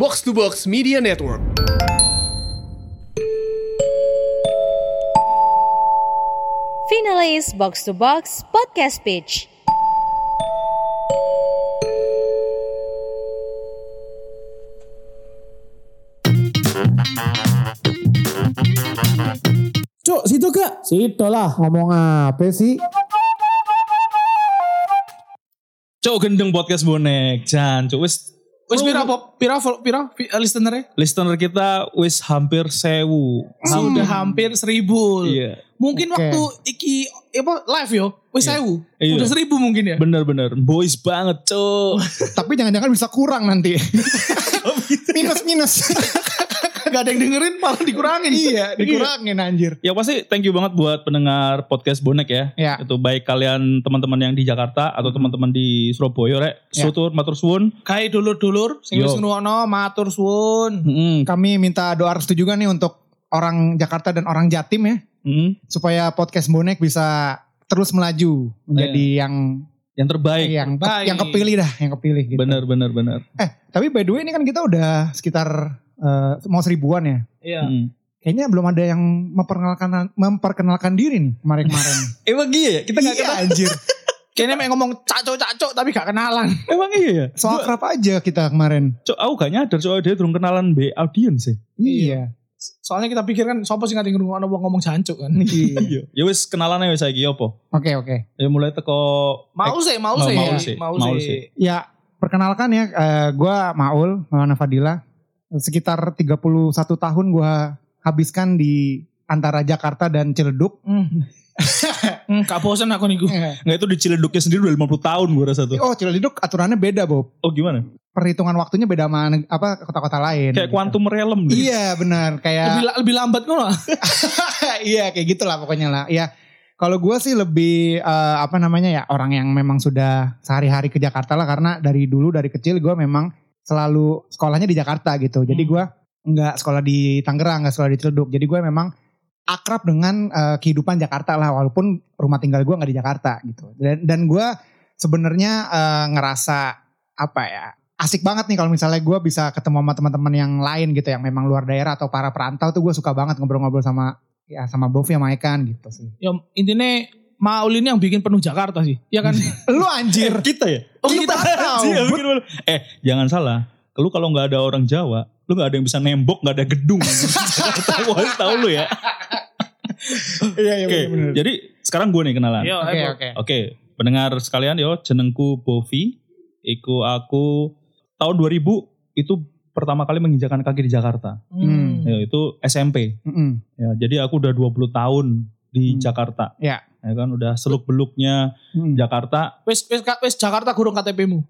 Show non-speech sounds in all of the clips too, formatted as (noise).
Box to Box Media Network. Finalis Box to Box Podcast Page. Cuk, situ kak. Situ lah, ngomong apa sih? Cok gendeng podcast bonek, Jan. Cok wis Wis pira pop? Pira pira vi- listener listener kita wis hampir sewu. Sudah hampir seribu. Iya. Mungkin Oke. waktu iki apa live yo, wis sewu. Iya. Udah seribu mungkin ya. Bener-bener boys banget, Cok. (laughs) Tapi jangan-jangan bisa kurang nanti. (laughs) minus minus. (laughs) Gak ada yang dengerin malah dikurangin. iya, dikurangin anjir. Ya pasti thank you banget buat pendengar podcast bonek ya. Ya. Itu baik kalian teman-teman yang di Jakarta atau teman-teman di Surabaya rek. Ya. Sutur matur suwun. Kayak dulur-dulur sing wis matur suwun. Heeh. Kami minta doa restu juga nih untuk orang Jakarta dan orang Jatim ya. Heeh. Supaya podcast bonek bisa terus melaju menjadi yang Yang terbaik. yang ke- Baik. yang kepilih dah, yang kepilih gitu. Bener bener bener. Eh, tapi by the way ini kan kita udah sekitar eh, mau seribuan ya. Iya. Mm. Kayaknya belum ada yang memperkenalkan memperkenalkan diri nih kemarin-kemarin. (laughs) Emang iya ya? Kita gak iya kenal. anjir. (laughs) Kayaknya mek ngomong cacok-cacok tapi gak kenalan. Emang iya ya? Soal akrab aja kita kemarin. Cok aku gak nyadar cok dia belum kenalan be audience ya. Iya. Soalnya kita pikir kan sopo sing ngerti ngrungokno wong ngomong jancuk kan. Iya. (laughs) Ya wis kenalan aja saiki apa? Oke oke. Ya mulai teko Mau sih, mau Oh, sih. mau sih, Mau mau sih. sih. Ya perkenalkan ya, eh, gue Maul, Maulana Fadila. Sekitar 31 tahun gue habiskan di antara Jakarta dan Ciledug. Hmm. (laughs) hmm, gak bosen aku niku. Nggak itu di Ciledugnya sendiri udah 50 tahun gue rasa tuh. Oh Ciledug aturannya beda Bob. Oh gimana? Perhitungan waktunya beda sama apa kota-kota lain. Kayak gitu. quantum realm deh. Iya benar Lebih, kayak la- lebih lambat ngono. (laughs) iya kayak gitulah pokoknya lah. Ya kalau gue sih lebih eh, apa namanya ya orang yang memang sudah sehari-hari ke Jakarta lah karena dari dulu dari kecil gue memang selalu sekolahnya di Jakarta gitu. Jadi Hmm. gue nggak sekolah di Tangerang, nggak sekolah di Ciledug. Jadi gue memang akrab dengan eh, kehidupan Jakarta lah walaupun rumah tinggal gue nggak di Jakarta gitu. Dan dan gue sebenarnya eh, ngerasa apa ya asik banget nih kalau misalnya gue bisa ketemu sama teman-teman yang lain gitu yang memang luar daerah atau para perantau tuh gue suka banget ngobrol-ngobrol sama ya sama Bovi sama Ekan gitu sih. Ya intinya Maul ini yang bikin penuh Jakarta sih. Ya kan? (laughs) Lu anjir. (laughs) Kita ya? Oh, kita tahu. Iya, bikin malu. Eh jangan salah. Lu kalau nggak ada orang Jawa, lu nggak ada yang bisa nembok, nggak ada gedung. Tahu (laughs) tahu lu ya. Iya iya Oke, bener-bener. jadi sekarang gue nih kenalan. Oke oke. Oke, pendengar sekalian yo, jenengku Bovi. Iku aku tahun 2000 itu pertama kali menginjakan kaki di Jakarta. Hmm. Ya, itu SMP. Mm-mm. Ya, jadi aku udah 20 tahun di Hmm. Jakarta. Ya. Ya kan udah seluk beluknya Mm. Jakarta. Wis wis wis Jakarta kurung KTP-mu.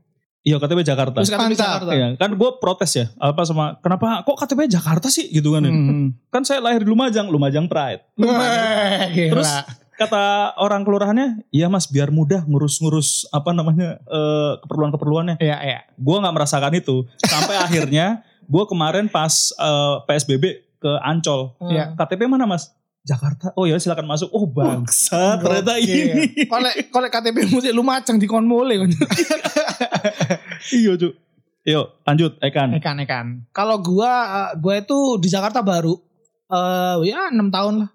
Iya KTP Jakarta. Wis KTP Mantap. Jakarta. Iya, kan gue protes ya. Apa sama kenapa kok KTP Jakarta sih gitu kan? ya? Mm. Kan saya lahir di Lumajang, Lumajang Pride. Wah, gila. Terus kata orang kelurahannya, iya mas biar mudah ngurus-ngurus apa namanya eh, keperluan-keperluannya. Iya iya. Gue nggak merasakan itu sampai akhirnya gue kemarin pas eh, PSBB ke Ancol. Iya. KTP mana mas? Jakarta. Oh ya silakan masuk. Oh bangsa ternyata Gokil. ini. (laughs) Kolek kolek KTP-mu sih lumajang di kon kan. (laughs) iya cu. Yuk lanjut Ekan. Ekan Ekan. Kalau gua eh, gua itu di Jakarta baru eh ya enam tahun lah.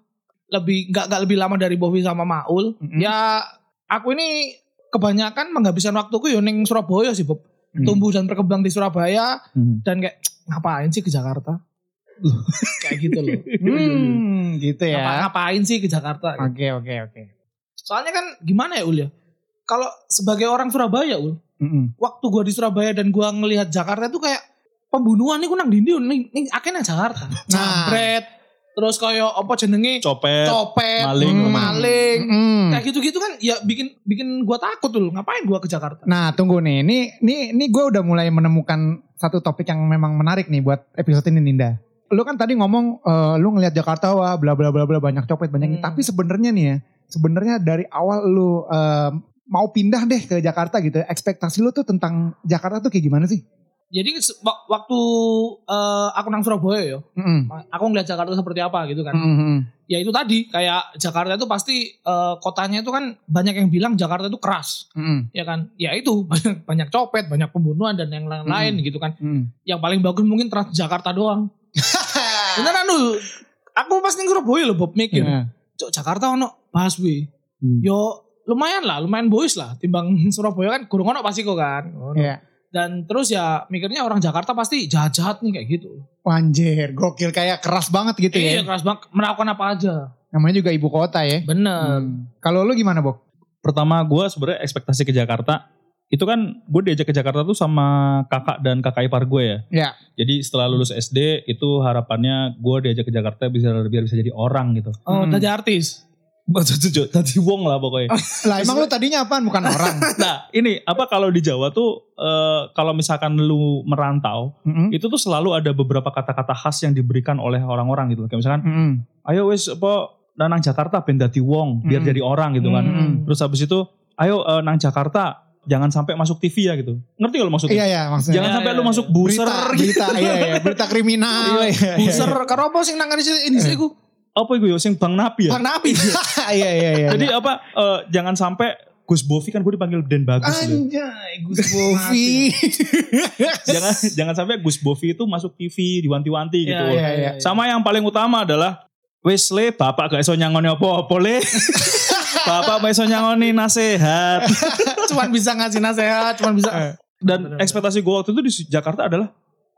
Lebih nggak nggak lebih lama dari Bovi sama Maul. Mm-mm. Ya aku ini kebanyakan menghabiskan waktuku yo ning Surabaya sih, Bob. Hmm. Tumbuh dan berkembang di Surabaya Hmm. dan kayak ngapain sih ke Jakarta? (laughs) kayak gitu loh. Hmm, gitu Ngapa- ya. ngapain sih ke Jakarta? Oke oke oke. Soalnya kan gimana ya Ul ya? Kalau sebagai orang Surabaya Ul, Mm-mm. waktu gua di Surabaya dan gua ngelihat Jakarta itu kayak pembunuhan nih nang dindi nih nih akhirnya Jakarta. Jambret, terus kayak apa jenenge Copet. copet, maling. hmm, maling. Mm-mm. Kayak gitu-gitu kan ya bikin bikin gua takut tuh. Ngapain gua ke Jakarta? Nah tunggu nih, ini ini ini gue udah mulai menemukan satu topik yang memang menarik nih buat episode ini Ninda. Lu kan tadi ngomong eh, lu ngelihat Jakarta wah bla bla bla bla banyak copet banyak. Hmm. tapi sebenarnya nih ya, sebenarnya dari awal lu eh, mau pindah deh ke Jakarta gitu, ekspektasi lu tuh tentang Jakarta tuh kayak gimana sih? Jadi waktu eh, aku nang Surabaya ya, Mm-mm. aku ngeliat Jakarta seperti apa gitu kan. Mm-mm. Ya itu tadi kayak Jakarta itu pasti eh, kotanya itu kan banyak yang bilang Jakarta itu keras, Mm-mm. ya kan? Ya itu (laughs) banyak banyak copet, banyak pembunuhan dan yang lain-lain Hmm. gitu kan. Mm. Yang paling bagus mungkin Trans Jakarta doang. Beneran dulu. Aku pas ning Surabaya loh Bob mikir. Iya. Cok Jakarta ono busway. Hmm. Yo lumayan lah, lumayan boys lah. Timbang (laughs) Surabaya kan kurang ono pasti kok kan. Ono. Iya. Dan terus ya mikirnya orang Jakarta pasti jahat-jahat nih kayak gitu. Anjir, gokil kayak keras banget gitu Iya ya. keras banget, melakukan apa aja. Namanya juga ibu kota ya. Bener. Hmm. Kalau lu gimana, Bok? Pertama gue sebenarnya ekspektasi ke Jakarta itu kan gue diajak ke Jakarta tuh sama kakak dan kakak ipar gue ya. Ya. Jadi setelah lulus SD itu harapannya gue diajak ke Jakarta bisa biar bisa jadi orang gitu. Oh, Hmm. tadi artis. (laughs) Tadi wong lah pokoknya. Lah emang lu tadinya apaan? Bukan orang. (laughs) Nah ini apa kalau di Jawa tuh eh, kalau misalkan lu merantau Mm-mm. itu tuh selalu ada beberapa kata-kata khas yang diberikan oleh orang-orang gitu. Kayak misalkan Mm-mm. ayo wes apa nang Jakarta ben dadi wong biar Hmm. jadi orang gitu kan. Hmm. Terus habis itu ayo eh, nang Jakarta jangan sampai masuk TV ya gitu. Ngerti kalau maksudnya? Iya, iya maksudnya. Jangan Iya, sampai iya, lu iya. masuk buser berita, gitu. berita, iya, iya, berita kriminal. iya, iya, Buser, karo apa sih nang ini ini sih ku? Apa itu ya sing Bang Napi ya? Bang Nabi. (laughs) Iya, iya, iya. Jadi apa eh, jangan sampai Gus Bovi kan gue dipanggil Den Bagus gitu. Anjay, Gus Bovi. (laughs) jangan jangan sampai Gus Bovi itu masuk TV diwanti-wanti gitu. iya, iya. Sama yang paling utama adalah wis le bapak gak iso nyangoni apa-apa le. (laughs) bapak gak iso nyangoni nasehat. (laughs) cuman bisa ngasih nasihat, cuman bisa. Dan Bener-bener. ekspektasi gue waktu itu di Jakarta adalah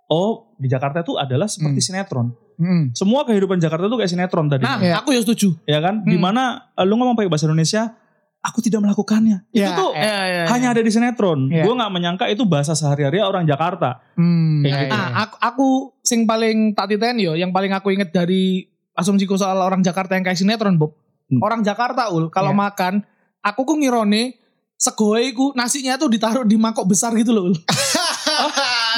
oh di Jakarta itu adalah seperti Hmm. sinetron. Hmm. Semua kehidupan Jakarta itu kayak sinetron tadi. Nah, Iya. aku ya setuju. ya kan? Hmm. Di mana eh, lu ngomong pakai bahasa Indonesia, aku tidak melakukannya. Iya, itu tuh iya. Iya, iya, hanya ada di sinetron. Iya. Gue nggak menyangka itu bahasa sehari-hari orang Jakarta. Hmm, Kayak iya, gitu. iya. Ah, aku, aku sing paling tak titen yo, yang paling aku inget dari asumsiku soal orang Jakarta yang kayak sinetron, Bob. Hmm. Orang Jakarta ul, kalau Iya. makan, aku ku ngirone segoe ku nasinya tuh ditaruh di mangkok besar gitu loh. Ul. (laughs)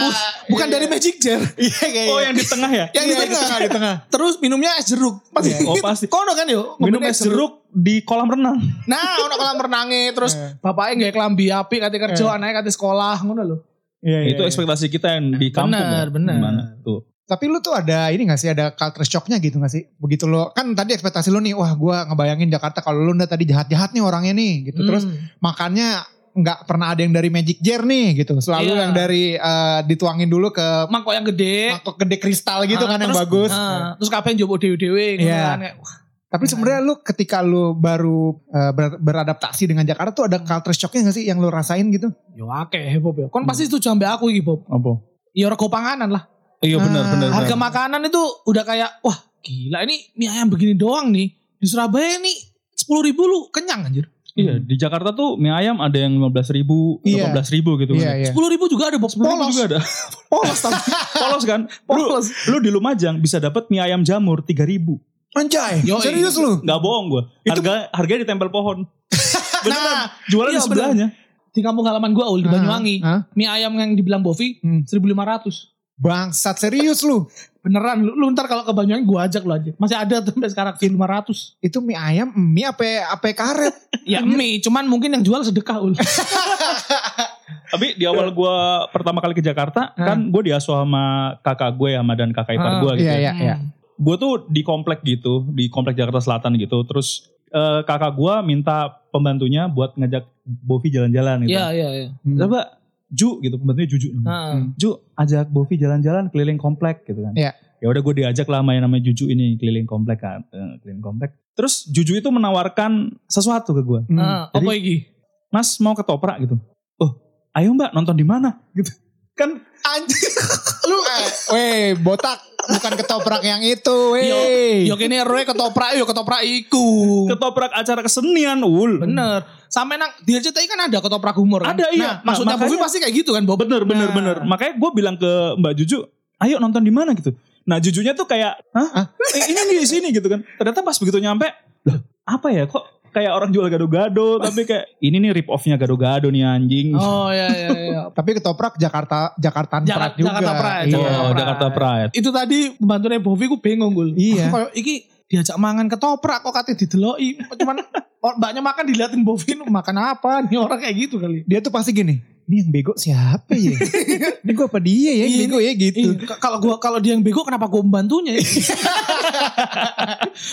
Bu- bukan dari Magic Jar. (laughs) Iya, iya, Oh iya. yang di tengah ya? Yang di Iya, tengah. di tengah. Terus minumnya es jeruk. Pasti. Iya. Oh pasti. (laughs) Kono kan yo. Minum es jeruk di kolam renang. Nah, ono kolam renange terus Iya. bapaknya nggak kelambi api kate kerja, Iya. anaknya kate sekolah ngono lho. Iya, iya, itu iya. ekspektasi kita yang di kampung. Benar, ya. benar. Tuh. Tapi lu tuh ada ini gak sih ada culture shocknya gitu gak sih? Begitu lo kan tadi ekspektasi lu nih, wah gua ngebayangin Jakarta kalau lu udah tadi jahat-jahat nih orangnya nih gitu. Terus Hmm. makannya nggak pernah ada yang dari Magic Jar nih gitu. Selalu Iya. yang dari eh, dituangin dulu ke mangkok yang gede. mangkok gede kristal gitu Ah, kan yang terus- bagus. ah, terus kabeh njobo dewe-dewe ngono Iya. kan. Kayak, wah, Tapi sebenarnya lu ketika lu baru ber- beradaptasi dengan Jakarta tuh ada culture shocknya gak sih yang lu rasain gitu? Yo akeh Bob ya. Kon pasti setuju ambek aku iki Bob. Apa? Ya rego panganan lah. Iya benar Ah, benar. Harga benar. makanan itu udah kayak wah gila ini mie ayam begini doang nih. Di Surabaya nih 10 ribu lu kenyang anjir. Iya di Jakarta tuh mie ayam ada yang 15 ribu, Iya. 18 ribu gitu. Iya, kan. iya. 10 ribu juga ada Bob. 10 ribu Polos. juga ada. (laughs) Polos tapi. (laughs) Polos kan? Lu, Polos. lu di Lumajang bisa dapat mie ayam jamur 3 ribu. Anjay, Yoi. serius lu? Gak bohong gue. Harga harganya ditempel pohon. (laughs) Beneran. Nah, Jualan iya, di sebelahnya. di kampung halaman gua Ul di Ah, Banyuwangi. ah. Mie ayam yang dibilang Bovi Hmm. 1500. Bangsat serius lu. Beneran lu, lu ntar kalau ke Banyuwangi gua ajak lu aja. Masih ada tuh sampai sekarang 1500. Itu mie ayam, mie apa apa karet? (laughs) Ya mie, cuman mungkin yang jual sedekah ul. (laughs) Tapi di awal gue pertama kali ke Jakarta Ah. kan gue diasuh sama kakak gue sama dan kakak ipar Ah, gue gitu. Iya, ya. iya, iya. Gue tuh di komplek gitu, di komplek Jakarta Selatan gitu. Terus eh, kakak gue minta pembantunya buat ngajak Bovi jalan-jalan gitu. Iya iya iya. Hmm. Coba Ju gitu, pembantunya Juju. Hmm. Ju ajak Bovi jalan-jalan keliling komplek gitu kan. Iya. Ya udah gue diajak lah sama yang namanya Juju ini keliling komplek kan, Eh, keliling komplek. Terus Juju itu menawarkan sesuatu ke gue. Hmm. Jadi- apa iki? Mas mau ketoprak gitu. Oh, ayo Mbak nonton di mana? (laughs) Gitu. Kan Anjir. (laughs) lu eh, weh, botak bukan ketoprak yang itu, weh. Yo kene roe ketoprak yo ketoprak iku. ketoprak acara kesenian ul. Bener. Sampai nang di RCTI kan ada ketoprak humor kan. Ada, iya. Nah, maksudnya Nah, makanya- pasti kayak gitu kan Bob. Bener bener Nah. bener. Makanya gue bilang ke Mbak Juju, ayo nonton di mana gitu. Nah Jujunya tuh kayak, hah? Eh, ini nih di sini gitu kan. Ternyata pas begitu nyampe, loh apa ya kok kayak orang jual gado-gado (laughs) tapi kayak ini nih rip off-nya gado-gado nih anjing. Oh iya iya iya. (laughs) Tapi ketoprak Jakarta Jakarta Jakarta- juga. Jakarta Pride, Iya. Jakarta Jakarta Pride. Itu tadi pembantunya Bovi ku bingung gul. Iya. Aku kayak iki diajak mangan ketoprak kok katanya dideloki. Cuman (laughs) mbaknya makan diliatin Bovi makan apa nih orang kayak gitu kali. Dia tuh pasti gini, ini yang bego siapa ya? (laughs) ini gue apa dia ya yang Iya, bego ya gitu. Iya, kalau gua kalau dia yang bego kenapa gua membantunya ya?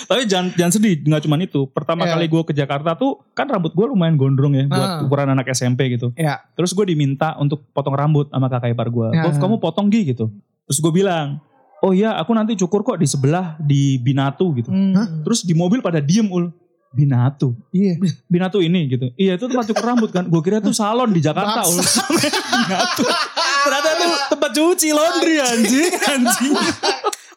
Tapi jangan jangan sedih, nggak cuma itu. Pertama Iya. kali gue ke Jakarta tuh kan rambut gue lumayan gondrong ya buat Ah. ukuran anak SMP gitu. Ya. Terus gue diminta untuk potong rambut sama kakak ipar gue. Bob kamu potong gi gitu. Terus gue bilang, oh iya aku nanti cukur kok di sebelah di Binatu gitu. Hmm. Terus di mobil pada diem ul. Binatu. Iya. Binatu ini gitu. Iya itu tempat cukur rambut kan. Gue kira itu salon di Jakarta. (laughs) Binatu. Ternyata itu tempat cuci laundry anjing. Anjing.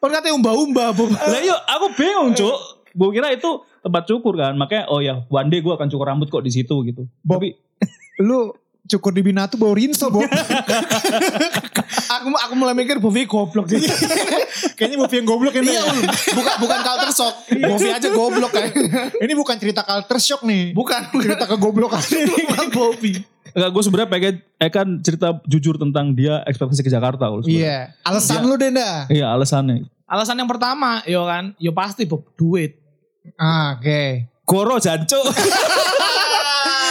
Kan katanya umba-umba. Lah yuk aku bingung cuk. Gue kira itu tempat cukur kan. Makanya oh ya one day gue akan cukur rambut kok di situ gitu. Bob. Tapi (laughs) Lu cukur di Binatu bau rinso, Bob. (laughs) aku aku mulai mikir Bovi goblok dia. (laughs) Kayaknya movie yang goblok ini. Iya, bukan bukan culture shock. Bovi aja goblok kayak. ini bukan cerita culture shock nih. Bukan, Cerita kegoblokan. (laughs) bukan Bovi. Enggak, gue sebenarnya pengen eh kan cerita jujur tentang dia ekspektasi ke Jakarta. Iya. Alasan lu deh dah. Iya alasannya. Alasan yang pertama, yo kan, yo pasti Bob, duit. Ah, Oke. Goro jancu.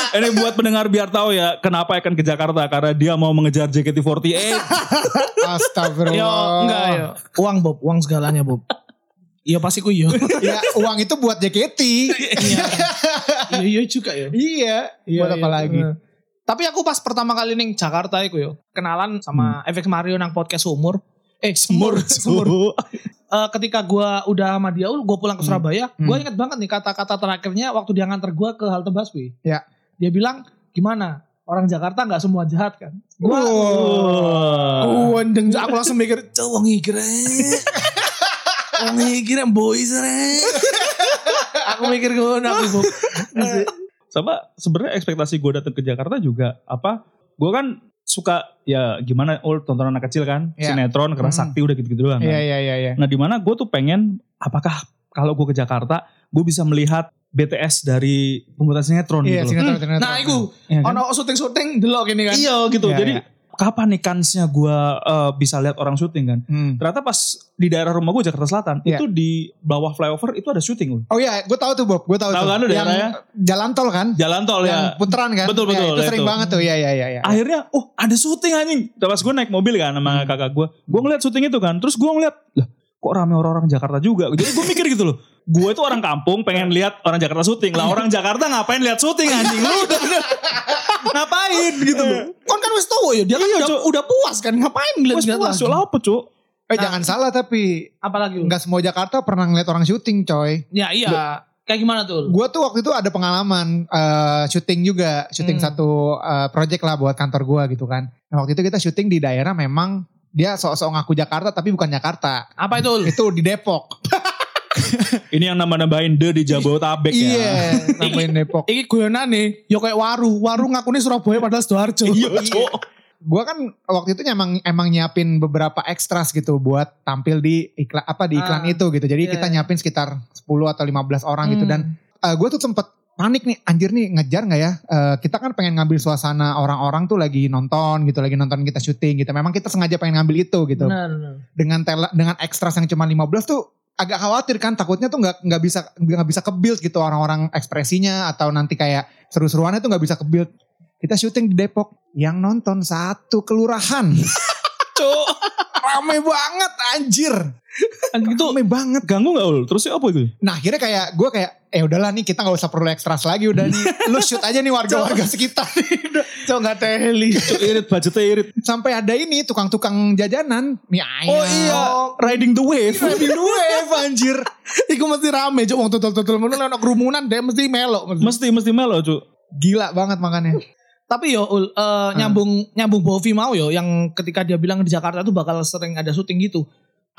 Ini buat pendengar biar tahu ya kenapa akan ke Jakarta karena dia mau mengejar JKT48. Astagfirullah. Yo enggak yo. Uang Bob, uang segalanya Bob. Iya pasti ku yo. ya uang itu buat JKT. Iya. Iya iya juga yo. iya. Iya, buat apa iya. lagi? Heeh. Tapi aku pas pertama kali ning Jakarta iku yo, kenalan sama FX Mario nang podcast umur. Eh, semur, semur. Eh, ketika gua udah sama dia, gue pulang ke Surabaya, Hmm. gua inget banget nih kata-kata terakhirnya waktu dia nganter gua ke halte busway. Ya. Dia bilang, gimana? Orang Jakarta nggak semua jahat kan? Gua, Wah. gua ndeng, aku langsung mikir, cowok ngikir Wong ngikir (laughs) boys Aku mikir gue aku Bob. (laughs) Sama sebenarnya ekspektasi gue datang ke Jakarta juga apa? Gue kan suka ya gimana oh tontonan anak kecil kan Ya. sinetron keras Hmm. sakti udah gitu-gitu doang kan. Iya iya iya iya. Nah di mana gue tuh pengen apakah kalau gue ke Jakarta gue bisa melihat BTS dari pembuatan sinetron Iya, gitu sinetron sinetron. Nah, itu Iya kan? ono syuting-syuting delok ini kan. Iya gitu. Iya, Jadi iya. kapan nih kansnya gue eh, bisa lihat orang syuting kan? Hmm. Ternyata pas di daerah rumah gue Jakarta Selatan Iya. itu di bawah flyover itu ada syuting loh. Oh iya, gue tahu tuh Bob, gue tahu Tahu tuh. kan yang daerahnya? jalan tol kan? Jalan tol yang ya. putaran kan? Betul, Ya, betul, itu ya sering itu. banget tuh. Iya iya iya iya. Akhirnya, oh ada syuting anjing. Pas gue naik mobil kan sama kakak gue. Gue ngeliat syuting itu kan. Terus gue ngeliat, lah kok rame orang-orang Jakarta juga. Jadi gue mikir gitu loh. Gue itu orang kampung pengen lihat orang Jakarta syuting. Lah orang Jakarta ngapain lihat syuting anjing. Lu ngapain gitu loh. Kan kan wis tahu ya, dia kan Iya, udah, udah puas kan ngapain ngeliat puas, lagi. Cuk. Lah apa cuk? Eh jangan salah tapi Apalagi lu? nggak semua Jakarta pernah ngeliat orang syuting coy. Ya iya. Kayak gimana tuh? Gue tuh waktu itu ada pengalaman eh, syuting juga, syuting Hmm. satu eh, project lah buat kantor gue gitu kan. Nah waktu itu kita syuting di daerah memang dia sok-sok ngaku Jakarta tapi bukan Jakarta. Apa itu? Itu di Depok. (laughs) (laughs) Ini yang nama-namain The di Jabodetabek ya. Iya, nambahin Depok. Iki guyonan nih, yo kayak waru, waru ngakuni Surabaya padahal Sidoarjo. Iya cuk. Gue kan waktu itu emang emang nyiapin beberapa ekstras gitu buat tampil di iklan apa di iklan Ah, itu gitu. Jadi iya, kita iya. nyiapin sekitar 10 atau 15 orang gitu Hmm. dan gue tuh sempet panik nih anjir nih ngejar nggak ya Eh, kita kan pengen ngambil suasana orang-orang tuh lagi nonton gitu lagi nonton kita syuting gitu memang kita sengaja pengen ngambil itu gitu Benar, benar. dengan tele, dengan ekstras yang cuma 15 tuh agak khawatir kan takutnya tuh nggak nggak bisa nggak bisa ke build gitu orang-orang ekspresinya atau nanti kayak seru-seruannya tuh nggak bisa ke build kita syuting di Depok yang nonton satu kelurahan. (laughs) Cuk. rame banget anjir Gitu. rame banget Ganggu gak ul? Terus apa itu? Nah akhirnya kayak gue kayak eh udahlah nih kita gak usah perlu ekstras lagi udah nih (laughs) lu shoot aja nih warga-warga sekitar Cok nggak teli. Cuk irit, budgetnya irit. sampai ada ini tukang-tukang jajanan mie ayam Oh iya, riding the wave. Riding the wave anjir Iku mesti rame, cok. Wong tutul-tutul ngono ono kerumunan deh mesti melok. mesti. mesti mesti melo cuk. gila banget makanya Tapi yo Ul, eh, nyambung nyambung Bovi mau yo yang ketika dia bilang di Jakarta tuh bakal sering ada syuting gitu.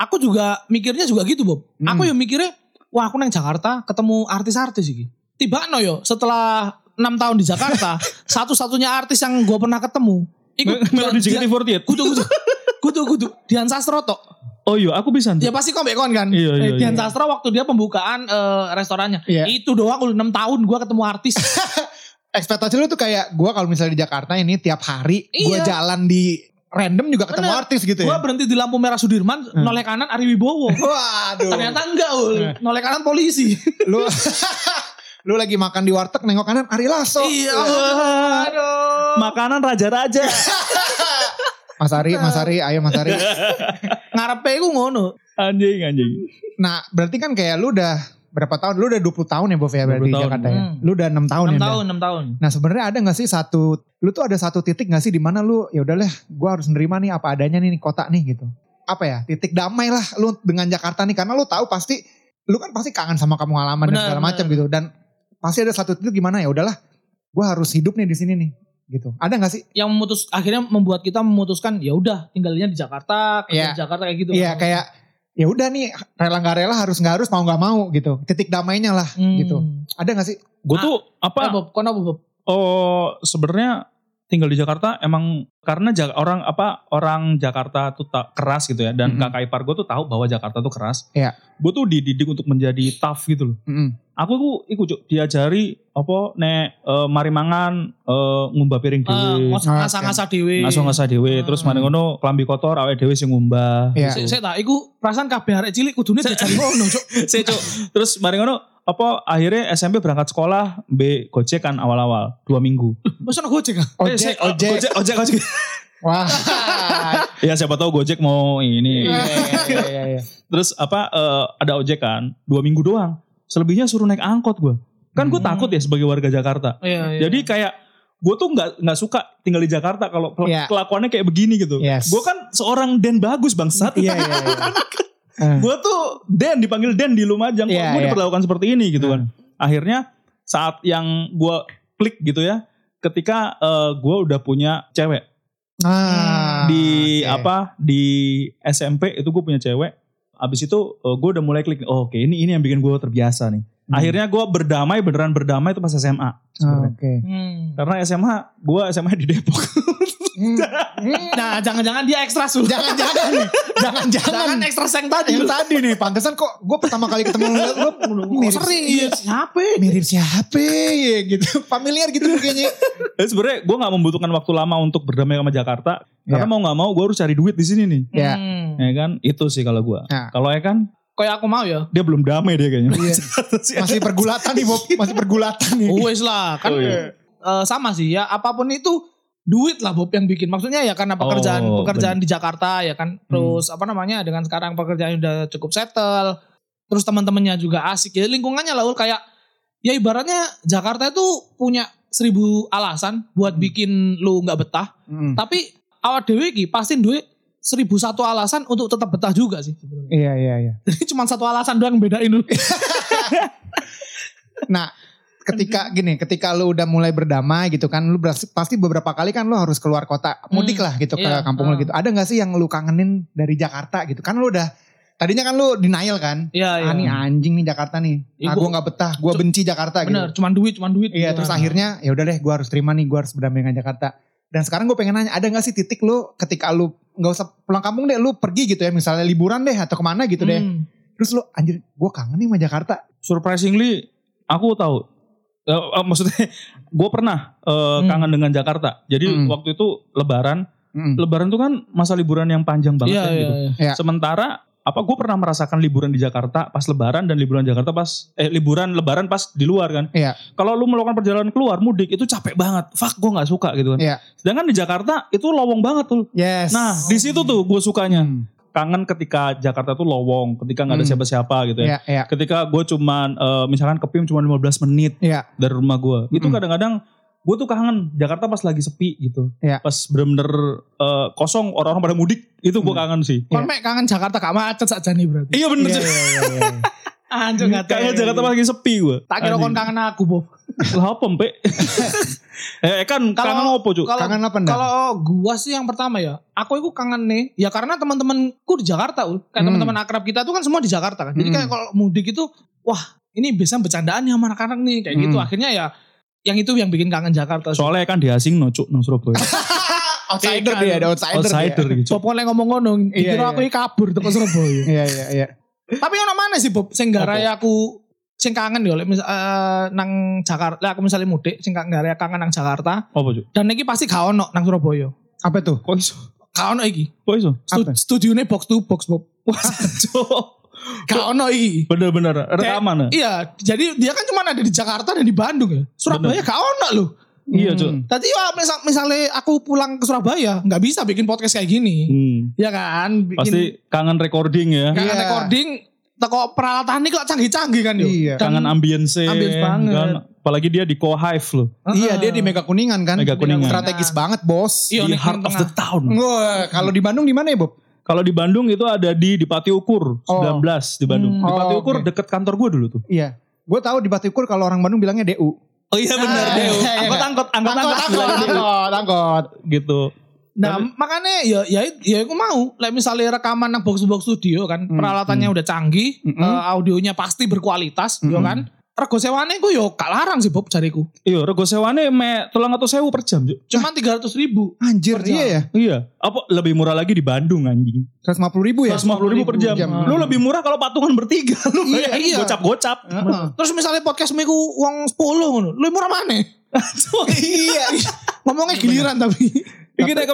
Aku juga mikirnya juga gitu Bob. Hmm. Aku yo mikirnya wah aku nang Jakarta ketemu artis-artis iki. Tiba no yo setelah enam tahun di Jakarta (laughs) satu-satunya artis yang gue pernah ketemu. Iku Melo di JKT48. Kudu kudu kudu kudu Dian Sastro tok. Oh iya, aku bisa. Ya pasti kok kon kan. Iya, iya, Eh, Dian iya. Sastro waktu dia pembukaan eh, restorannya. Iya. Itu doang udah 6 tahun gue ketemu artis. (laughs) ekspektasi lu tuh kayak gue kalau misalnya di Jakarta ini tiap hari gue Iya. jalan di random juga ketemu Bener. artis gitu ya berhenti di lampu merah Sudirman, Hmm. noleh kanan Ari Wibowo. waduh Ternyata enggak, Ul. Nah. Noleh kanan polisi. lu (laughs) lu lagi makan di warteg nengok kanan Ari Lasso Iya. Aduh. makanan raja-raja. (laughs) Mas Ari, Mas Ari, ayo Mas Ari. (laughs) Ngarepe iku ngono. anjing anjing. Nah, berarti kan kayak lu udah berapa tahun? Lu udah 20 tahun ya, Bof ya, berarti 20 di tahun. Jakarta ya. Hmm. Lu udah 6 tahun 6 ya. udah? tahun, 6 tahun. Nah, sebenarnya ada gak sih satu lu tuh ada satu titik gak sih di mana lu ya udahlah, gua harus nerima nih apa adanya nih kota nih gitu. Apa ya? Titik damai lah lu dengan Jakarta nih karena lu tahu pasti lu kan pasti kangen sama kamu halaman dan segala macam gitu dan pasti ada satu titik gimana ya udahlah, gua harus hidup nih di sini nih gitu. Ada gak sih? Yang memutus akhirnya membuat kita memutuskan ya udah tinggalnya di Jakarta, kerja Iya. di Jakarta kayak gitu. Iya kayak ya udah nih rela nggak rela harus nggak harus mau nggak mau gitu. Titik damainya lah Hmm. gitu. Ada gak sih? Gue Ah, tuh Eh, apa? Bob, kono apa, Bob? Oh sebenarnya tinggal di Jakarta emang karena Ja- orang apa orang Jakarta tuh tak keras gitu ya dan Mm-mm. kakak ipar gue tuh tahu bahwa Jakarta tuh keras. Iya. Gue tuh dididik untuk menjadi tough gitu loh. Mm-mm. Aku tuh ikut diajari apa nek eh, mari mangan eh, ngumbah piring Eh, dhewe. ngos- Oke. ngasah-ngasah dhewe. Ngasah-ngasah dhewe terus Hmm. mari ngono klambi kotor awake dhewe sing ngumbah. Iya. Sik, sik tak, iku perasaan kabeh arek cilik kudune diajari ngono, Cuk. (laughs) Sik, Cuk. Terus mari ngono apa akhirnya SMP berangkat sekolah B Gojek kan awal-awal dua minggu. (laughs) Wes ono Gojek. Eh, Ojek, ojek. Gojek, ojek, ojek. (laughs) Wah. (laughs) ya siapa tahu Gojek mau ini. Iya, iya, iya, iya. Terus apa eh, ada ojek kan dua minggu doang. Selebihnya suruh naik angkot gue. Kan gue Hmm. takut ya sebagai warga Jakarta. Iya, iya. Jadi kayak gue tuh nggak nggak suka tinggal di Jakarta kalau kelakuannya kayak begini gitu. Yes. Gue kan seorang Den bagus bangsat. Iya, iya, iya. Eh. gue tuh Den dipanggil Den di Lumajang. Kok Iya, gue iya. diperlakukan seperti ini gitu kan. Akhirnya saat yang gue klik gitu ya. Ketika gue udah punya cewek Ah, di oke. apa di SMP itu gue punya cewek. Abis itu gue udah mulai klik. Oh, Oke ini ini yang bikin gue terbiasa nih. Hmm. Akhirnya gue berdamai beneran berdamai itu pas SMA. Ah, sebenarnya. Oke. Hmm. Karena SMA gue SMA di Depok. (laughs) Hmm. Nah, jangan-jangan dia ekstra sul. Jangan-jangan nih. Jangan-jangan. Jangan ekstra seng tadi. Yang tadi nih. Pantesan kok gue pertama kali ketemu lu. lu mirip, sering. Iya, Siapa? mirip siapa ya gitu. Familiar gitu kayaknya. Jadi sebenarnya gue nggak membutuhkan waktu lama untuk berdamai sama Jakarta. Karena Iya. mau nggak mau gue harus cari duit di sini nih. Iya. Hmm. Ya kan? Itu sih kalau gue. Nah. Kalau ya kan Kayak aku mau ya. dia belum damai dia kayaknya. Iya. (laughs) Masih pergulatan nih Bob. Masih pergulatan nih. Wes lah, kan Oh, iya. eh, sama sih ya. Apa pun itu duit lah Bob yang bikin. Maksudnya ya karena pekerjaan Oh, pekerjaan di Jakarta ya kan. Terus apa namanya dengan sekarang pekerjaan udah cukup settle. Terus teman-temannya juga asik ya lingkungannya lah Ul. kayak ya ibaratnya Jakarta itu punya seribu alasan buat bikin lu nggak betah. Hmm. Tapi awal dewe iki pasti duit seribu satu alasan untuk tetap betah juga sih. Iya, iya, iya. (laughs) Jadi cuma satu alasan doang bedain lu. (laughs) Nah, ketika gini, ketika lu udah mulai berdamai gitu kan, lu pasti beberapa kali kan lu harus keluar kota, mudik Hmm, lah gitu ke iya, kampung lu hmm. gitu. Ada gak sih yang lu kangenin dari Jakarta gitu? Kan lu udah tadinya kan lu denial kan? Iya, Ah nih anjing nih Jakarta nih. Iya, ah, gua- gua nggak betah, gua Cu- benci Jakarta Bener, gitu. cuman duit, cuman duit. Iya, gitu. terus akhirnya ya udah deh, gua harus terima nih, gua harus berdamai dengan Jakarta. Dan sekarang gue pengen nanya, ada gak sih titik lu ketika lu nggak usah pulang kampung deh, lu pergi gitu ya, misalnya liburan deh atau ke mana gitu deh. Hmm. Terus lu anjir, gue kangen nih sama Jakarta. Surprisingly aku tahu. Eh, eh, maksudnya (laughs) gue pernah eh, Hmm. kangen dengan Jakarta. Jadi Hmm. waktu itu Lebaran. Mm. Lebaran tuh kan masa liburan yang panjang banget Iya, kan iya, gitu. iya. Ya. Sementara apa gue pernah merasakan liburan di Jakarta pas Lebaran dan liburan Jakarta pas eh liburan Lebaran pas di luar kan. Iya. Kalau lu melakukan perjalanan keluar mudik itu capek banget. Fuck gue nggak suka gitu kan. Iya. Sedangkan di Jakarta itu lowong banget tuh. Yes. Nah di situ tuh gue sukanya. Hmm. Kangen ketika Jakarta tuh lowong, ketika nggak ada Hmm. siapa-siapa gitu ya. Iya, iya, Ketika gue cuman eh, misalkan ke PIM cuma 15 menit iya. dari rumah gue. Itu Mm. kadang-kadang gue tuh kangen Jakarta pas lagi sepi gitu. Iya. Pas bener-bener eh, kosong orang-orang pada mudik itu gue Mm. kangen sih. Mek kangen Jakarta gak macet saja nih berarti. Iya bener Iya, iya, iya, iya. (laughs) Anjir gak Kangen Jakarta lagi sepi gue. Tak kira kon kangen aku, Bob. (laughs) Lah apa Mpe? (laughs) eh kan Kalau- kangen apa Cuk? Kalau Kangen apa enggak? kalau gua sih yang pertama ya, aku itu kangen nih, ya karena teman-temanku di Jakarta, Ul. Kayak Hmm. teman-teman akrab kita tuh kan semua di Jakarta kan. Jadi Hmm. kayak kalau mudik itu, wah ini biasa bercandaan ya sama anak-anak nih kayak gitu. Hmm. Akhirnya ya yang itu yang bikin kangen Jakarta. sih. Soalnya kan di asing no Cuk nang Surabaya. (laughs) outsider dia, ada outsider. Outsider dia. gitu. Bob oleh ngomong ngono, Iya, iya. aku ini kabur ke Surabaya. Iya, iya, iya. Tapi ono mana sih Bob sing garai aku sing kangen ya oleh mis- eh, nang Jakarta. Lah, aku misalnya mudik sing garai kangen nang Jakarta Apa Cuk? dan iki pasti gak ono nang Surabaya. Apa tuh? Kok iso? Gak ono iki. Kok iso? Stu, studionya box to box Bob. Wah. (laughs) Gak ono iki. Bener-bener rekaman ya? Iya, jadi dia kan cuma ada di Jakarta dan di Bandung ya. Surabaya gak ono loh. Iya, Cuk. Hmm. Tadi ya misal, misalnya aku pulang ke Surabaya nggak bisa bikin podcast kayak gini. Hmm. Ya kan? Bikin Pasti kangen recording ya. kangen Iya. recording teko peralatan ini kok canggih-canggih kan yo. Iya. Dan- Kangen ambience. ambience banget. kan. Apalagi dia di Co-Hive loh. Iya dia di Mega Kuningan kan. Mega Kuningan. Strategis banget bos. Iya, di heart of the town. Wah, kalau di Bandung di mana ya Bob? Kalau di Bandung itu ada di di Pati Ukur 19 di Bandung. Hmm. Di Pati Oh, Ukur oke. deket kantor gue dulu tuh. Iya. Gue tahu di Batikur kalau orang Bandung bilangnya DU. Oh iya benar Ah, Deo. iya, iya. Angkot angkot angkot angkot Deo. angkot, angkot. gitu. Nah, makanya ya ya ya aku mau. Like misalnya rekaman nang box box studio kan, Hmm, peralatannya udah canggih, Mm-mm. eh, audionya pasti berkualitas, ya Mm-mm. kan. Rego sewane gue yo gak larang sih Bob cariku. Iya, rego sewane me tulang atau sewu per jam. Cuk. Cuma tiga ratus ribu. Anjir, iya ya. Iya. Apa lebih murah lagi di Bandung anjing? 150 ribu ya? 150 ribu per jam. jam. Lu lebih murah kalau patungan bertiga. (laughs) Lu Iya, iya. gocap-gocap. Heeh. Terus misalnya podcast miku uang 10 ngono. Lu murah mana? (laughs) Iya. (laughs) Ngomongnya giliran tapi. Iki nek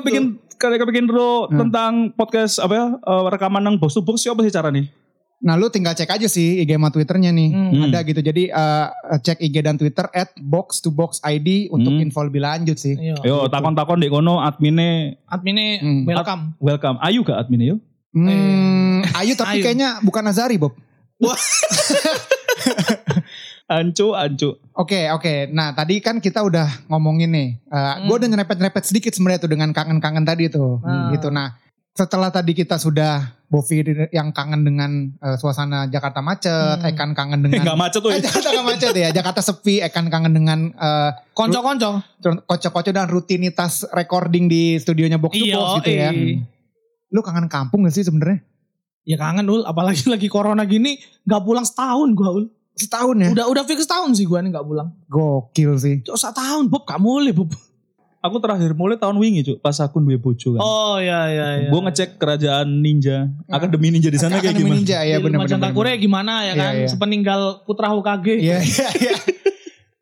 kayak kepikir bro Hmm. tentang podcast apa ya eh, rekaman nang box to box siapa sih cara nih? Nah lu tinggal cek aja sih IG sama Twitternya nih. Hmm. Ada gitu. Jadi eh, cek IG dan Twitter at box to box ID untuk Hmm. info lebih lanjut sih. Iya. Yo takon-takon di kono adminnya Adminnya Hmm. welcome. welcome. Ayu gak adminnya yo? Hmm, Ayu tapi Ayu. kayaknya bukan Nazari Bob. (laughs) Ancu, ancu. Oke oke. Nah tadi kan kita udah ngomongin nih. Gue udah nyerepet-nyerepet sedikit sebenarnya tuh dengan kangen-kangen tadi tuh. Hmm. Gitu. Nah setelah tadi kita sudah Bovi yang kangen dengan eh, suasana Jakarta macet, Hmm. Ekan kangen dengan (laughs) gak macet tuh. Eh, Jakarta gak macet ya. Jakarta sepi. Ekan kangen dengan eh, Konco-konco. kocok-kocok dan rutinitas recording di studionya Box to Iya, Box gitu ya. Lu kangen kampung gak sih sebenarnya? Ya kangen ul, apalagi (laughs) lagi corona gini gak pulang setahun gua ul. Setahun ya? Udah udah fix setahun sih gua nih gak pulang. Gokil sih. Cok setahun Bob gak mulai Bob. Aku terakhir mulai tahun wingi cuk pas aku duwe bojo kan. Oh iya iya iya. Gue ngecek kerajaan ninja, akademi ninja di sana kayak Akademi gimana? Ninja ya bener-bener. Majang Takure gimana ya Iya, kan? iya. Sepeninggal Putra Hokage. Iya iya iya.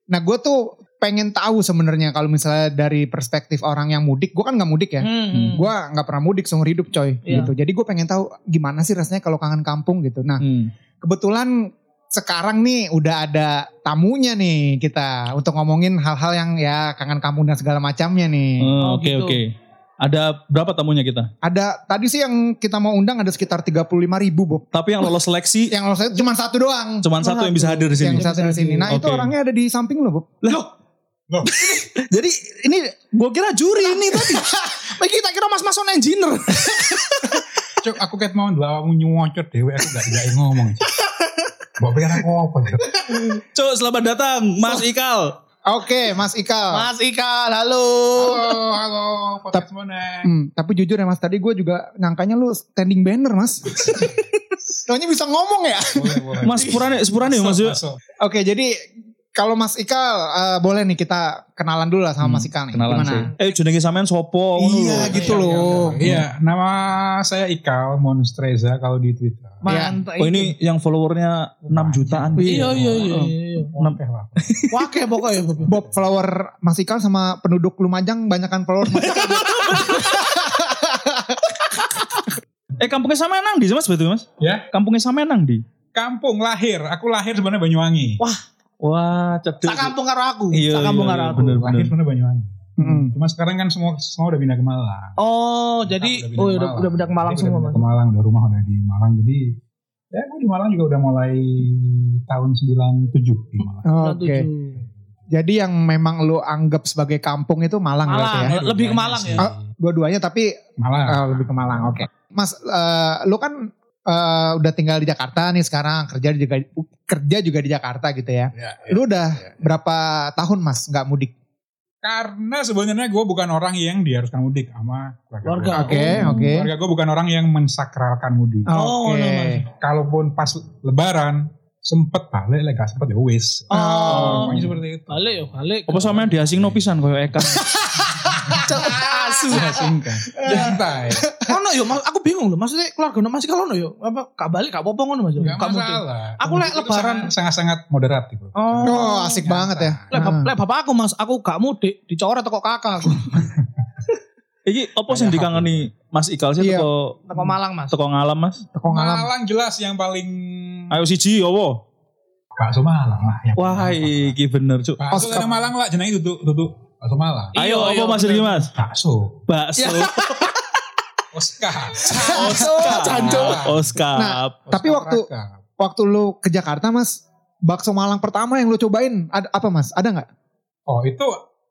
Nah gue tuh pengen tahu sebenarnya kalau misalnya dari perspektif orang yang mudik, gue kan nggak mudik ya. Hmm. Gue nggak pernah mudik seumur hidup coy. Iya. Gitu. Jadi gue pengen tahu gimana sih rasanya kalau kangen kampung gitu. Nah Hmm. kebetulan sekarang nih udah ada tamunya nih kita untuk ngomongin hal-hal yang ya kangen kampung dan segala macamnya nih. Oh, Oh, Oke gitu. oke. Ada berapa tamunya kita? Ada tadi sih yang kita mau undang ada sekitar 35 ribu Bob. Tapi yang lolos seleksi (laughs) Yang lo saya cuma satu doang. cuman satu yang bisa hadir di sini. Yang satu di sini. Nah itu Oke. orangnya ada di samping lo Bob. (laughs) Jadi ini gue kira juri ini tadi. (laughs) Kita kira mas-mas on engineer. Cuk, aku ket mau dua awakmu nyuwocot dewe aku gak gak ngomong. Mbok pikir aku apa, Cuk? Cuk, selamat datang Mas Ikal. Oke Mas Ikal. Mas Ikal, halo. Halo, halo, podcast mana? Hmm, tapi jujur ya mas, tadi gue juga nyangkanya lu standing banner mas. Taunya bisa ngomong ya. Boleh, boleh. Mas Purane, Sepurane Mas. Masuk, Yo. masuk. Oke, jadi kalau Mas Ikal eh, boleh nih kita kenalan dulu lah sama Mas Ikal nih. Hmm, Kenalan Gimana? sih. Eh jenenge sampean sopo ngono Iya lho. gitu Iya, loh. Iya, iya. nama saya Ikal Monstreza kalau di Twitter. Mantap. Oh ini yang followernya 6 jutaan. Iya iya iya. iya. Oke lah. Wake pokoknya Bob. Follower Mas Ikal sama penduduk Lumajang banyakan follower Mas Ikal. (laughs) Eh kampungnya sampean nang di Mas betul Mas? Ya, Kampungnya sampean nang di? kampung lahir. Aku lahir sebenarnya Banyuwangi. Wah, cedek. Sak kampung karo aku. Iya, Sak kampung iya, karo iya, aku. bener. Lahir sebenarnya Banyuwangi. Mm-mm. Cuma sekarang kan semua semua udah pindah ke Malang. Oh, jadi Udah pindah oh ke udah Malang. udah udah ke Malang Jadi semua udah pindah Ke Malang, udah rumah udah di Malang. Jadi ya gue di Malang juga udah mulai tahun 97 di Malang. Oke. Jadi yang memang lu anggap sebagai kampung itu Malang, Malang, berarti ya? ya. lebih ke Malang ya? Oh, Dua-duanya tapi Malang. eh, lebih ke Malang. Oke. Mas, eh, lu kan eh, udah tinggal di Jakarta nih sekarang kerja juga kerja juga di Jakarta gitu ya. Ya, ya. Lu udah berapa tahun Mas nggak mudik? Karena sebenarnya gue bukan orang yang diharuskan mudik sama Keluarga. Oke, Oh. oke. Keluarga gue bukan orang yang mensakralkan mudik. Oh, Oke. Mas. Kalaupun pas lebaran sempet balik, lek gak sempet ya wis. Oh. Pokoknya seperti itu. Balik ya, balik. Apa sampean diasing no pisan koyo Eka. (laughs) asu. Singkat. Santai. Ono yo, aku bingung loh. Maksudnya keluarga ono masih kalau ono yo. Apa gak balik gak apa-apa ngono Mas? Gak masalah. Aku lek lebaran- sangat- Sangat-sangat moderat gitu. Oh. Oh, asik banget ya. Lek, Ah. lek bapak aku Mas, aku gak mudik, dicoret teko kakak aku. (laughs) Iki apa sing dikangeni Mas Ikal sih Iya. teko Teko Malang Mas. teko ngalam Mas? Teko ngalam. Malang jelas yang paling Ayo siji opo? bakso Malang lah. yang Wah, iki bener cuk. Bakso Malang lah jenenge duduk duduk Bakso Malang. Ayo, apa Mas. Riki Mas? Bakso. (laughs) Bakso. Oscar. Oscar. Canco. Oscar. Nah, tapi waktu Raka. waktu lu ke Jakarta Mas, bakso Malang pertama yang lu cobain ada apa Mas? Ada nggak? Oh itu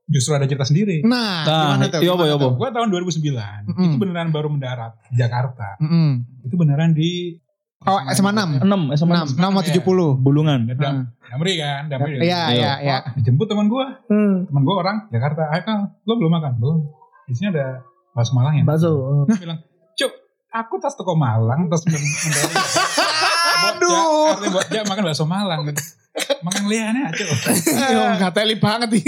justru ada cerita sendiri. Nah, Nah, gimana tuh? iya iya? Gue tahun 2009 Mm-mm. itu beneran baru mendarat di Jakarta. Mm-mm. Itu beneran di Oh, SMA 6. 6, SMA 6, 6. 6 atau 70. Bulungan. Dam, Damri kan, Damri. Iya, iya, iya. Oh, dijemput teman gue, Hmm. teman gue orang Jakarta. Ayo kal, lo belum makan? Belum. Di sini ada bakso Malang ya. Bakso. Dia bilang, cuk, aku tas toko Malang, tas men-. (laughs) Aduh. Artinya buat dia makan bakso Malang. Makan liannya, cuk. Yo, nggak teli banget nih.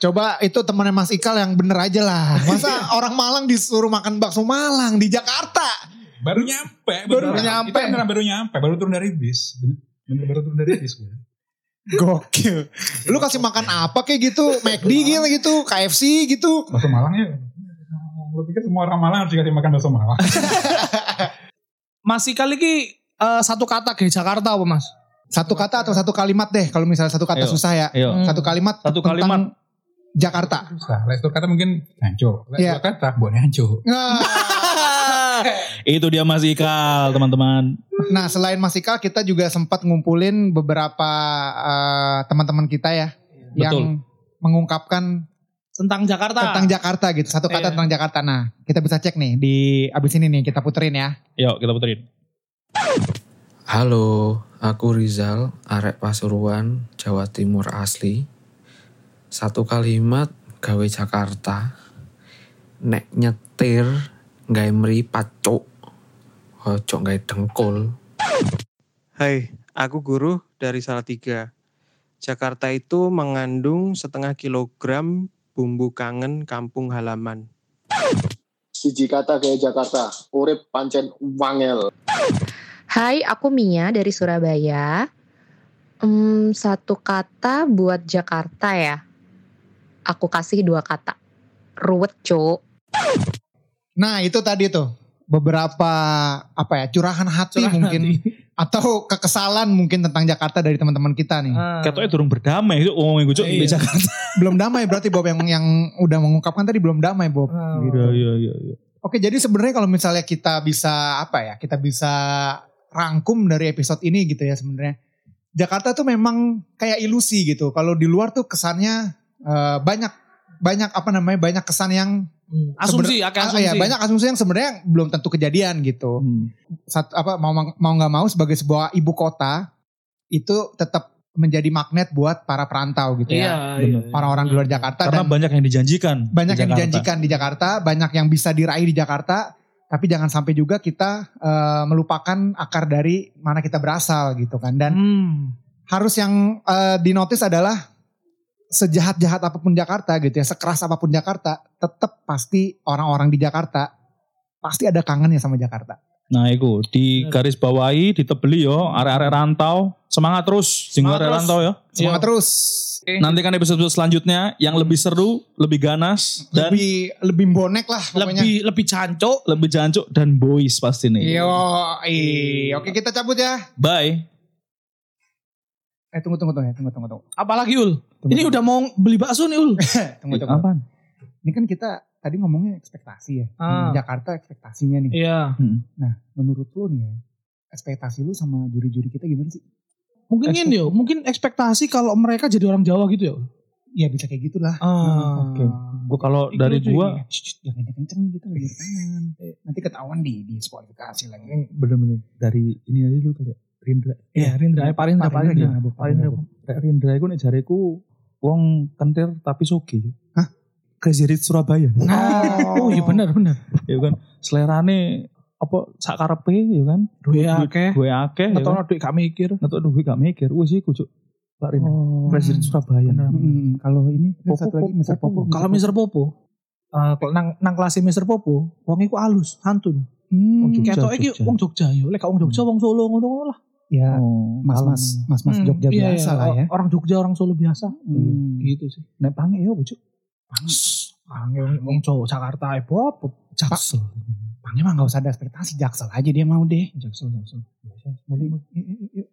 Coba itu temannya Mas Ikal yang bener aja lah. Masa (laughs) orang Malang disuruh makan bakso Malang di Jakarta? Baru nyampe. Baru beneran. nyampe. Kita beneran baru nyampe, baru turun dari bis. Bener, baru turun dari bis. gue. Gokil. Lu kasih makan apa kayak gitu? McD gitu, gitu KFC gitu. Bakso Malang ya. Gue pikir semua orang Malang harus dikasih makan bakso Malang. (laughs) Masih kali ini eh, satu kata kayak Jakarta apa mas? Satu kata atau satu kalimat deh. Kalau misalnya satu kata Ayo. susah ya. Ayo. Hmm. Satu kalimat. Satu tentang kalimat. Jakarta. Susah. Les kata mungkin hancu. Les Iya. kata buat hancu. (laughs) Itu dia Mas Ikal, teman-teman. Nah selain Mas Ikal kita juga sempat ngumpulin beberapa eh, teman-teman kita ya. Yang mengungkapkan Tentang Jakarta. tentang Jakarta gitu. Satu kata Iya. tentang Jakarta. Nah kita bisa cek nih di abis ini nih kita puterin ya. Yuk kita puterin. Halo, aku Rizal, arek Pasuruan, Jawa Timur asli. Satu kalimat gawe Jakarta. Nek nyetir gawe meripat cuk. Ojo gawe dengkul. Hai, aku guru dari Salatiga. Jakarta itu mengandung setengah kilogram bumbu kangen kampung halaman. siji kata kayak Jakarta urip pancen wangel Hai, aku Mia dari Surabaya. Hmm, satu kata buat Jakarta ya. Aku kasih dua kata. Ruwet, cuk. Nah itu tadi tuh beberapa apa ya curahan hati Curahan mungkin hati. (laughs) atau kekesalan mungkin tentang Jakarta dari teman-teman kita nih. Ah. Katanya durung berdamai itu ngomongin gue cuk di Iya. Jakarta. (laughs) belum damai berarti Bob yang yang udah mengungkapkan tadi belum damai Bob. Gitu. Iya iya iya. Oke jadi sebenarnya kalau misalnya kita bisa apa ya kita bisa rangkum dari episode ini gitu ya sebenarnya. Jakarta tuh memang kayak ilusi gitu. Kalau di luar tuh kesannya eh, banyak banyak apa namanya banyak kesan yang Hmm. Asumsi, akal ah, asumsi. iya, banyak asumsi yang sebenarnya belum tentu kejadian gitu. Hmm. Satu apa mau mau nggak mau sebagai sebuah ibu kota itu tetap menjadi magnet buat para perantau gitu Iya, ya. iya. Orang-orang di luar Jakarta Karena dan banyak yang dijanjikan. banyak di yang Jakarta. dijanjikan di Jakarta, banyak yang bisa diraih di Jakarta, tapi jangan sampai juga kita eh, melupakan akar dari mana kita berasal gitu kan. Dan Hmm. harus yang eh, dinotis adalah sejahat-jahat apa pun Jakarta gitu ya, sekeras apa pun Jakarta, tetap pasti orang-orang di Jakarta pasti ada kangennya sama Jakarta. Nah itu di garis bawahi ditebeli yo arek-arek rantau semangat terus sing Semangat arek terus. rantau ya. Semangat Iya. terus. Nantikan episode selanjutnya yang lebih seru, lebih ganas dan lebih lebih bonek lah pokoknya. Lebih lebih cancok. lebih jancuk dan boys pasti nih. Yo, oke kita cabut ya. Bye. Eh tunggu tunggu tunggu tunggu tunggu tunggu. Apalagi Ul? Tunggu, Ini tunggu. udah mau beli bakso nih Ul. (laughs) tunggu tunggu. Apaan? Ini kan kita tadi ngomongnya ekspektasi ya. Ah. Jakarta ekspektasinya nih. Iya. Nah, menurut lu nih ya, ekspektasi lu sama juri-juri kita gimana sih? Mungkin Ekspek- ini yo, mungkin ekspektasi kalau mereka jadi orang Jawa gitu ya. Ya bisa kayak gitulah. Ah. Oke. Gua kalau dari lucu gua shh, jangan kenceng nih kita lagi rekaman. Nanti ketahuan di diskualifikasi lagi. bener-bener dari ini aja dulu kali ya. Rindra. Iya, Rindra, eh, Pak Rindra, Pak Rindra. Pak Rindra. Rindra iku nek jareku wong kentir tapi soge. Hah? Crazy Rich Surabaya. Nah, oh iya benar benar. ya kan selerane apa sak karepe ya kan. Duit akeh. Gue akeh ya Atau kan. duit gak mikir. Ngetok duit gak mikir. Wis iku cuk. Pak Rindra. Oh. Presiden Surabaya. Hmm, kalau ini Popo, satu lagi Mr. Popo. Kalau Mister Popo, eh, kalau nang nang kelas Mister Popo, wong iku alus, santun. Hmm, Wong Jogja. Ketok iki wong Jogja yo. Lek gak wong Jogja wong Solo ngono lah. ya Oh, mas-mas mas-mas Hmm, Jogja iya, biasa iya. lah ya. Orang Jogja, orang Solo biasa. Hmm. Gitu sih. Nek pange ya cuk. Pange wong Jawa Jakarta e apa? Jaksel. Panggil mah gak usah ada ekspektasi Jaksel aja dia mau deh. Jaksel Jaksel. Yuk.